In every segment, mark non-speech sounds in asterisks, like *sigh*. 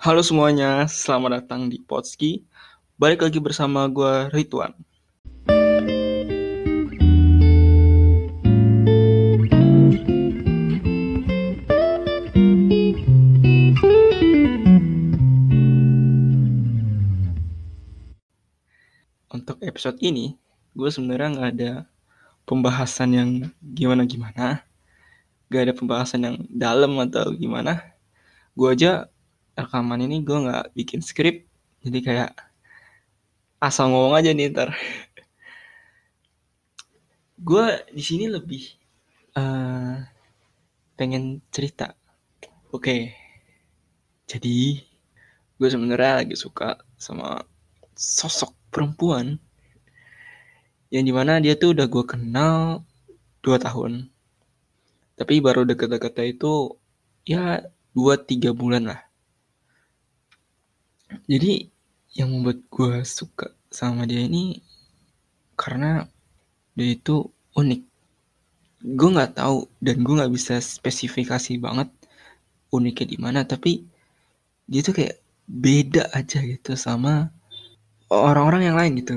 Halo semuanya, selamat datang di Potski. Balik lagi bersama gue Ridwan. Untuk episode ini, gue sebenarnya nggak ada pembahasan yang gimana-gimana. Gak ada pembahasan yang dalam atau gimana. Gue aja rekaman ini gue nggak bikin skrip jadi kayak asal ngomong aja nih ntar. *laughs* Gue di sini lebih uh, pengen cerita. Oke okay. jadi gue sebenarnya lagi suka sama sosok perempuan yang di mana dia tuh udah gue kenal dua tahun. Tapi baru deket-deketnya itu ya dua tiga bulan lah jadi yang membuat gue suka sama dia ini karena dia itu unik. Gue nggak tahu dan gue nggak bisa spesifikasi banget uniknya di mana tapi dia tuh kayak beda aja gitu sama orang-orang yang lain gitu.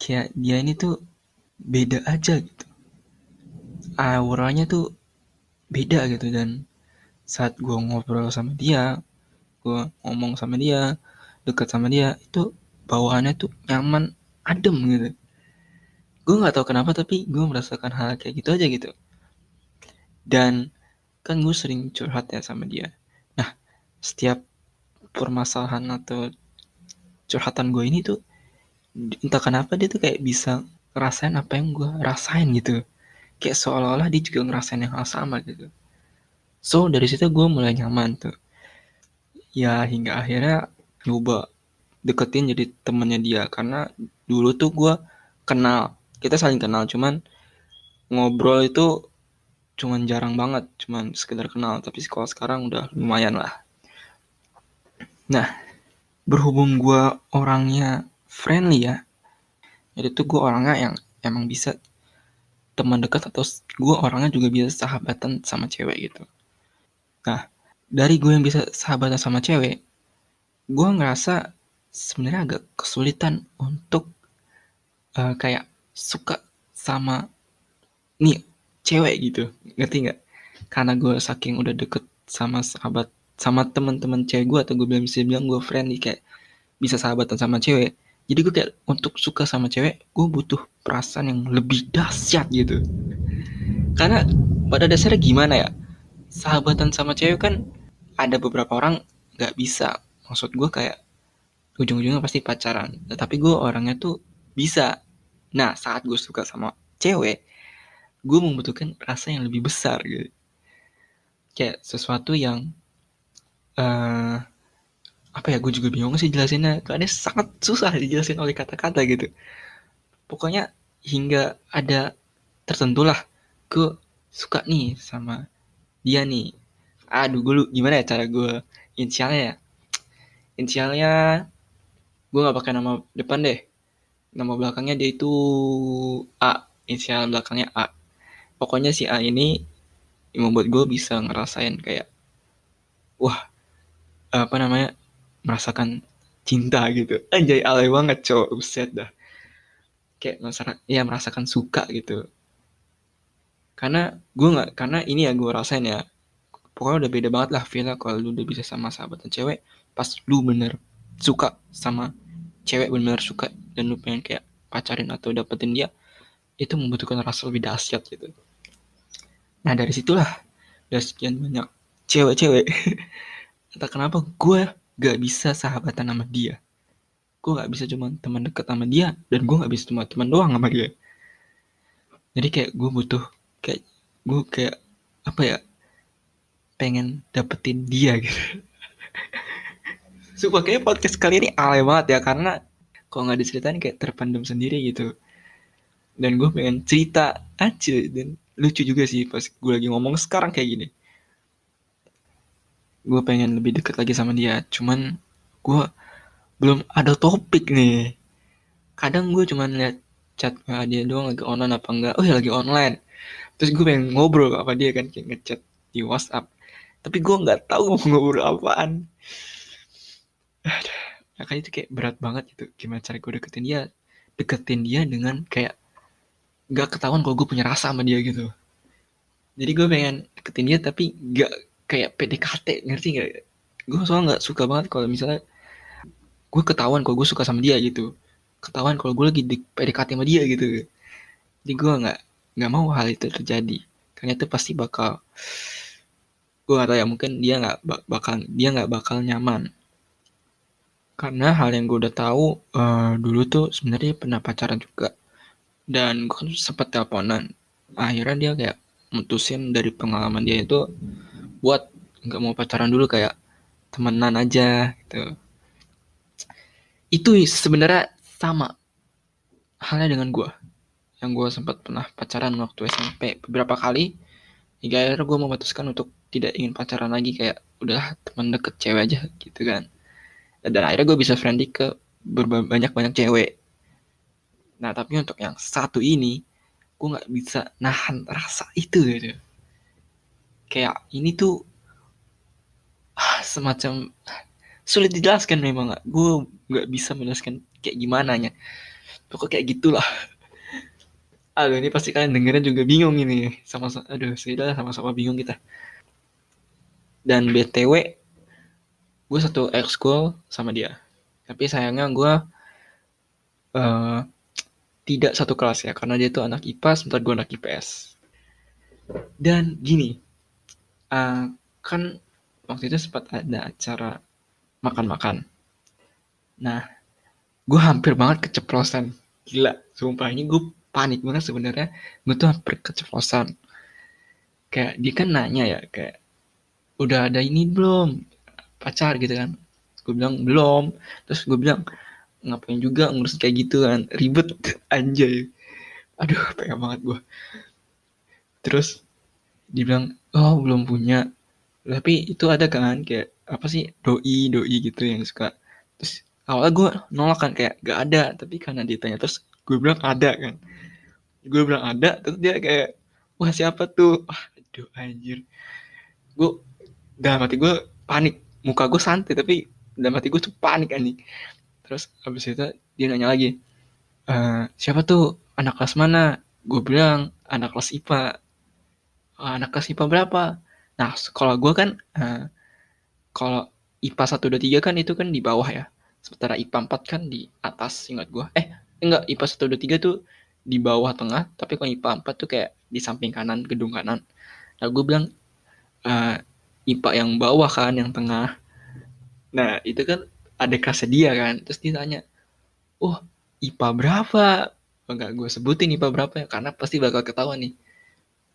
Kayak dia ini tuh beda aja gitu. Auranya tuh beda gitu dan saat gue ngobrol sama dia gue ngomong sama dia deket sama dia itu bawaannya tuh nyaman adem gitu. Gue nggak tahu kenapa tapi gue merasakan hal kayak gitu aja gitu. Dan kan gue sering curhat ya sama dia. Nah setiap permasalahan atau curhatan gue ini tuh entah kenapa dia tuh kayak bisa ngerasain apa yang gue rasain gitu. Kayak seolah-olah dia juga ngerasain yang hal sama gitu. So dari situ gue mulai nyaman tuh ya hingga akhirnya nyoba deketin jadi temennya dia. Karena dulu tuh gue kenal kita saling kenal cuman ngobrol itu cuman jarang banget cuman sekedar kenal. Tapi kalau sekarang udah lumayan lah. Nah berhubung gue orangnya friendly ya jadi tuh gue orangnya yang emang bisa teman dekat atau gue orangnya juga bisa sahabatan sama cewek gitu. Nah dari gue yang bisa sahabatan sama cewek gue ngerasa sebenarnya agak kesulitan untuk uh, kayak suka sama nih cewek gitu. Ngerti nggak? Karena gue saking udah deket sama sahabat sama teman-teman cewek gue atau gue bilang bisa bilang gue friendly kayak bisa sahabatan sama cewek. Jadi gue kayak untuk suka sama cewek gue butuh perasaan yang lebih dahsyat gitu. Karena pada dasarnya gimana ya? Sahabatan sama cewek kan ada beberapa orang nggak bisa. Maksud gue kayak ujung-ujungnya pasti pacaran. Tapi gue orangnya tuh bisa. Nah saat gue suka sama cewek gue membutuhkan rasa yang lebih besar gitu. Kayak sesuatu yang uh, apa ya gue juga bingung sih jelasinnya. Karena sangat susah dijelasin oleh kata-kata gitu. Pokoknya hingga ada tertentu lah gue suka nih sama dia nih aduh gue gimana ya cara gue inisialnya ya? Inisialnya gue nggak pakai nama depan deh. Nama belakangnya dia itu A inisial belakangnya A. Pokoknya si A ini yang membuat gue bisa ngerasain kayak wah apa namanya merasakan cinta gitu. Anjay alay banget cowok buset dah. Kayak masyarakat ya merasakan suka gitu. Karena gue nggak karena ini ya gue rasain ya pokoknya udah beda banget lah feel kalau lu udah bisa sama sahabatan cewek pas lu bener suka sama cewek bener suka dan lu pengen kayak pacarin atau dapetin dia itu membutuhkan rasa lebih dahsyat gitu. Nah dari situlah dari sekian banyak cewek-cewek. *laughs* Entah kenapa gue gak bisa sahabatan sama dia. Gue gak bisa cuma teman deket sama dia dan gue gak bisa cuma teman doang sama dia. Jadi kayak gue butuh kayak gue kayak apa ya pengen dapetin dia gitu Sumpah kayak podcast kali ini alay banget ya karena kalau nggak diceritain kayak terpendam sendiri gitu. Dan gue pengen cerita aja dan lucu juga sih pas gue lagi ngomong sekarang kayak gini. Gue pengen lebih deket lagi sama dia, cuman gue belum ada topik nih. Kadang gue cuman liat chat dia doang lagi online apa enggak. Oh ya lagi online. Terus gue pengen ngobrol apa dia kan kayak ngechat di WhatsApp tapi gue nggak tahu mau ngobrol apaan. Makanya itu kayak berat banget gitu. Gimana cara gue deketin dia? Deketin dia dengan kayak gak ketahuan kalau gue punya rasa sama dia gitu. Jadi gue pengen deketin dia tapi gak kayak PDKT ngerti gak gue soalnya gak suka banget kalau misalnya gue ketahuan kalau gue suka sama dia gitu. Ketahuan kalau gue lagi di PDKT sama dia gitu. Jadi gue nggak nggak mau hal itu terjadi. Karena itu pasti bakal gue gak tau ya mungkin dia nggak bakal dia nggak bakal nyaman. Karena hal yang gue udah tahu uh, dulu tuh sebenarnya pernah pacaran juga. Dan gue kan sempat teleponan. Akhirnya dia kayak mutusin dari pengalaman dia itu buat nggak mau pacaran dulu kayak temenan aja gitu. Itu sebenarnya sama halnya dengan gue yang gue sempat pernah pacaran waktu SMP beberapa kali hingga akhirnya gue memutuskan untuk tidak ingin pacaran lagi kayak udah teman deket cewek aja gitu kan. Dan akhirnya gue bisa friendly ke banyak banyak cewek. Nah tapi untuk yang satu ini gue nggak bisa nahan rasa itu gitu. Kayak ini tuh ah, semacam sulit dijelaskan memang gue nggak bisa menjelaskan kayak gimana nya pokok kayak gitulah. Aduh ini pasti kalian dengerin juga bingung ini. Sama aduh sudah sama-sama bingung kita dan btw gue satu ekskul sama dia. Tapi sayangnya gue uh, tidak satu kelas ya karena dia tuh anak IPA sementara gue anak IPS dan gini uh, kan waktu itu sempat ada acara makan-makan. Nah gue hampir banget keceplosan. Gila sumpah ini gue panik banget sebenarnya. Gue tuh hampir keceplosan. Kayak dia kan nanya ya kayak udah ada ini belum? Pacar gitu kan. Gue bilang belum. Terus gue bilang ngapain juga ngurus kayak gitu kan? Ribet *laughs* anjay. Aduh pengen banget gue terus dibilang oh belum punya. Tapi itu ada kan kayak apa sih doi doi gitu yang suka. Terus awalnya gue nolak kan kayak gak ada. Tapi karena ditanya terus gue bilang ada kan. Gue bilang ada terus dia kayak wah siapa tuh? Aduh anjir. Gue dalam hati gue panik. Muka gue santai tapi dalam hati gue tuh panik anjing. Terus habis itu dia nanya lagi e, siapa tuh? Anak kelas mana? Gue bilang anak kelas IPA anak kelas IPA berapa? Nah kalau gue kan uh, kalau IPA satu dua tiga kan itu kan di bawah ya. Sementara IPA 4 kan di atas ingat gue eh enggak IPA 1 2 3 tuh di bawah tengah tapi kalau IPA 4 tuh kayak di samping kanan gedung kanan. Nah gue bilang uh, IPA yang bawah kan yang tengah. Nah itu kan ada kelasnya dia kan. Terus dia tanya oh IPA berapa? Enggak gue sebutin IPA berapa ya karena pasti bakal ketahuan nih.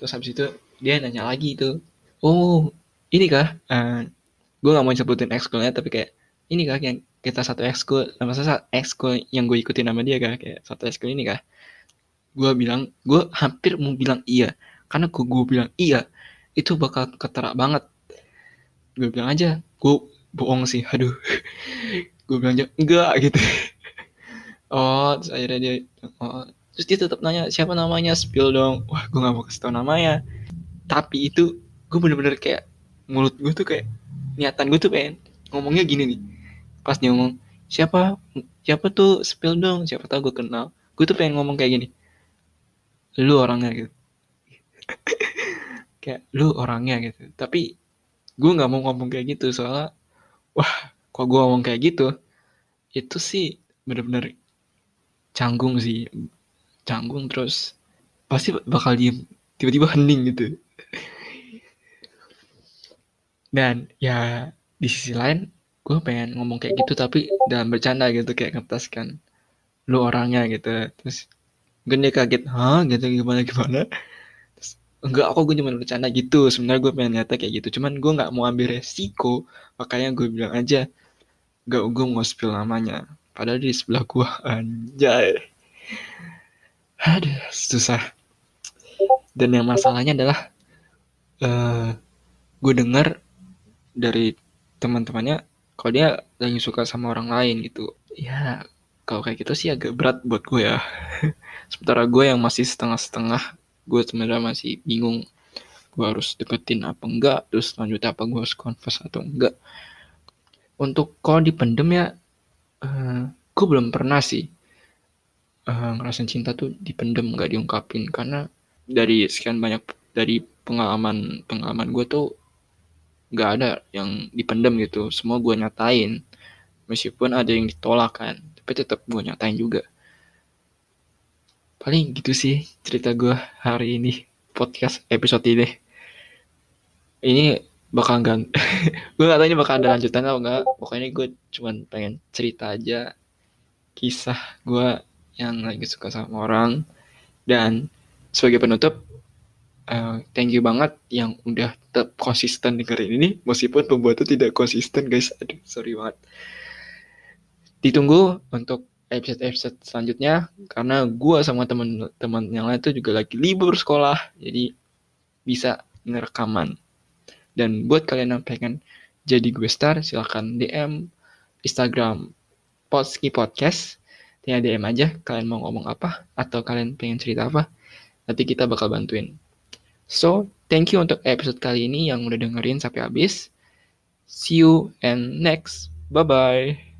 Terus habis itu dia nanya lagi itu oh ini kah? Uh, gue gak mau sebutin ekskulnya tapi kayak ini kah yang kita satu ekskul masa ekskul yang gue ikutin nama dia kah? Kayak satu ekskul ini kah? Gue bilang gue hampir mau bilang iya. Karena gue, gue bilang iya itu bakal ketera banget gue bilang aja gue bohong sih aduh. *laughs* Gue bilang aja enggak gitu. Oh terus akhirnya dia oh, terus dia tetap nanya siapa namanya? Spill dong. Wah gue gak mau kasih tau namanya tapi itu gue bener-bener kayak mulut gue tuh kayak niatan gue tuh pengen ngomongnya gini nih. Pas dia ngomong siapa? Siapa tuh? Spill dong siapa tahu gue kenal. Gue tuh pengen ngomong kayak gini lu orangnya gitu. *laughs* Kayak lu orangnya gitu. Tapi gue nggak mau ngomong kayak gitu soalnya wah kok gue ngomong kayak gitu? Itu sih bener-bener canggung sih. Canggung terus pasti bakal diem tiba-tiba hening gitu. Dan ya di sisi lain gue pengen ngomong kayak gitu tapi dalam bercanda gitu kayak ngetes kan lu orangnya gitu. Terus gue dia kaget hah? Gitu gimana gimana enggak aku gue cuma bercanda gitu. Sebenarnya gue pengen nyata kayak gitu. Cuman gue nggak mau ambil resiko. Makanya gue bilang aja gak gue mau spill namanya. Padahal di sebelah gue anjay. Aduh susah. Dan yang masalahnya adalah uh, gue dengar dari teman-temannya kalau dia lagi suka sama orang lain gitu. Ya kalau kayak gitu sih agak berat buat gue ya. *laughs* Sementara gue yang masih setengah-setengah gue sebenarnya masih bingung gue harus deketin apa enggak terus lanjut apa gue harus confess atau enggak. Untuk kalau dipendem ya uh, eh, gue belum pernah sih uh, ngerasain cinta tuh dipendem nggak diungkapin. Karena dari sekian banyak dari pengalaman pengalaman gue tuh nggak ada yang dipendem gitu. Semua gue nyatain meskipun ada yang ditolak kan tapi tetap gue nyatain juga paling gitu sih cerita gue hari ini podcast episode ini. Ini bakal gan *laughs* gue gak tau ini bakal ada lanjutan atau enggak pokoknya gue cuman pengen cerita aja kisah gue yang lagi suka sama orang. Dan sebagai penutup uh, thank you banget yang udah tetap konsisten dengerin ini. Meskipun pembuatnya tidak konsisten guys. Aduh sorry banget. Ditunggu untuk episode-episode selanjutnya. Karena gue sama teman-teman yang lain tuh juga lagi libur sekolah. Jadi bisa ngerekaman. Dan buat kalian yang pengen jadi gue star silahkan DM Instagram Potski Podcast. Tinggal DM aja kalian mau ngomong apa atau kalian pengen cerita apa nanti kita bakal bantuin. So thank you untuk episode kali ini yang udah dengerin sampai habis. See you and next. Bye bye